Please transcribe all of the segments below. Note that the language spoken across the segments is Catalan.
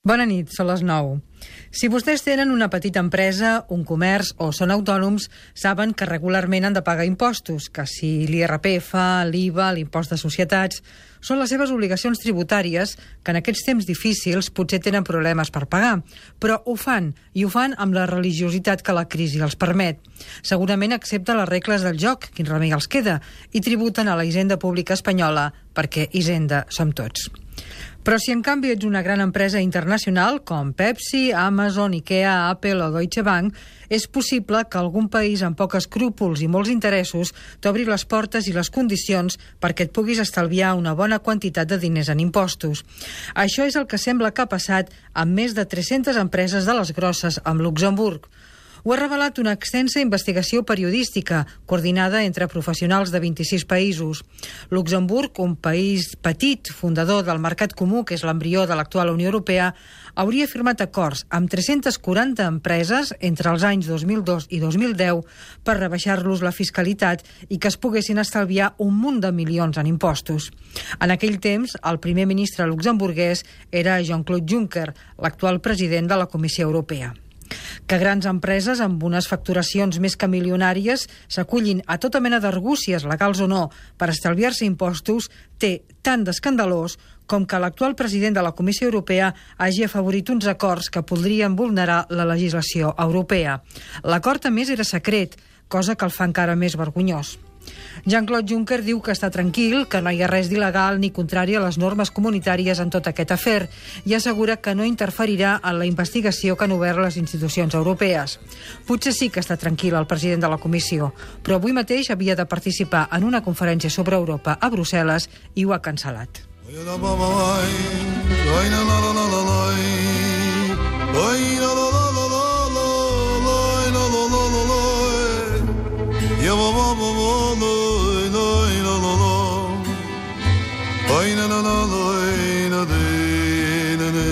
Bona nit, són les 9. Si vostès tenen una petita empresa, un comerç o són autònoms, saben que regularment han de pagar impostos, que si l'IRPF, l'IVA, l'impost de societats... Són les seves obligacions tributàries que en aquests temps difícils potser tenen problemes per pagar, però ho fan, i ho fan amb la religiositat que la crisi els permet. Segurament accepten les regles del joc, quin remei els queda, i tributen a la hisenda pública espanyola, perquè hisenda som tots. Però si en canvi ets una gran empresa internacional com Pepsi, Amazon, Ikea, Apple o Deutsche Bank, és possible que algun país amb pocs escrúpols i molts interessos t'obri les portes i les condicions perquè et puguis estalviar una bona quantitat de diners en impostos. Això és el que sembla que ha passat amb més de 300 empreses de les grosses amb Luxemburg. Ho ha revelat una extensa investigació periodística coordinada entre professionals de 26 països. Luxemburg, un país petit, fundador del Mercat Comú, que és l'embrió de l'actual Unió Europea, hauria firmat acords amb 340 empreses entre els anys 2002 i 2010 per rebaixar-los la fiscalitat i que es poguessin estalviar un munt de milions en impostos. En aquell temps, el primer ministre luxemburguès era Jean-Claude Juncker, l'actual president de la Comissió Europea que grans empreses amb unes facturacions més que milionàries s'acullin a tota mena d'argúcies, legals o no, per estalviar-se impostos, té tant d'escandalós com que l'actual president de la Comissió Europea hagi afavorit uns acords que podrien vulnerar la legislació europea. L'acord, a més, era secret, cosa que el fa encara més vergonyós. Jean-Claude Juncker diu que està tranquil, que no hi ha res d'il·legal ni contrari a les normes comunitàries en tot aquest afer i assegura que no interferirà en la investigació que han obert les institucions europees. Potser sí que està tranquil el president de la comissió, però avui mateix havia de participar en una conferència sobre Europa a Brussel·les i ho ha cancel·lat. Ya baba baba loy loy la la la Loy la la loy la de la de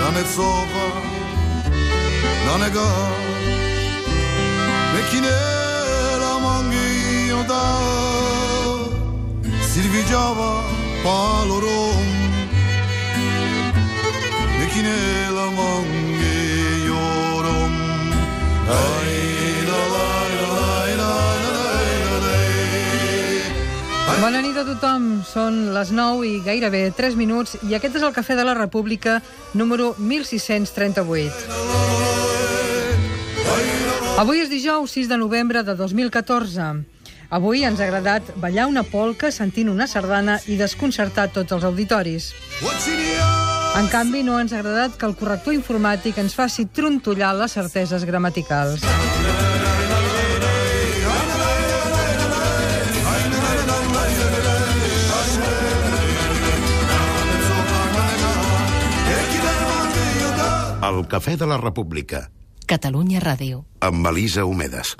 La ne sofa La ne ga Mekine la mangi yoda Silvi java palorom Mekine la mangi yorum Ay. Bona nit a tothom. Són les 9 i gairebé 3 minuts i aquest és el Cafè de la República número 1638. Avui és dijous 6 de novembre de 2014. Avui ens ha agradat ballar una polca sentint una sardana i desconcertar tots els auditoris. En canvi, no ens ha agradat que el corrector informàtic ens faci trontollar les certeses gramaticals. El Cafè de la República. Catalunya Ràdio. Amb Elisa Homedes.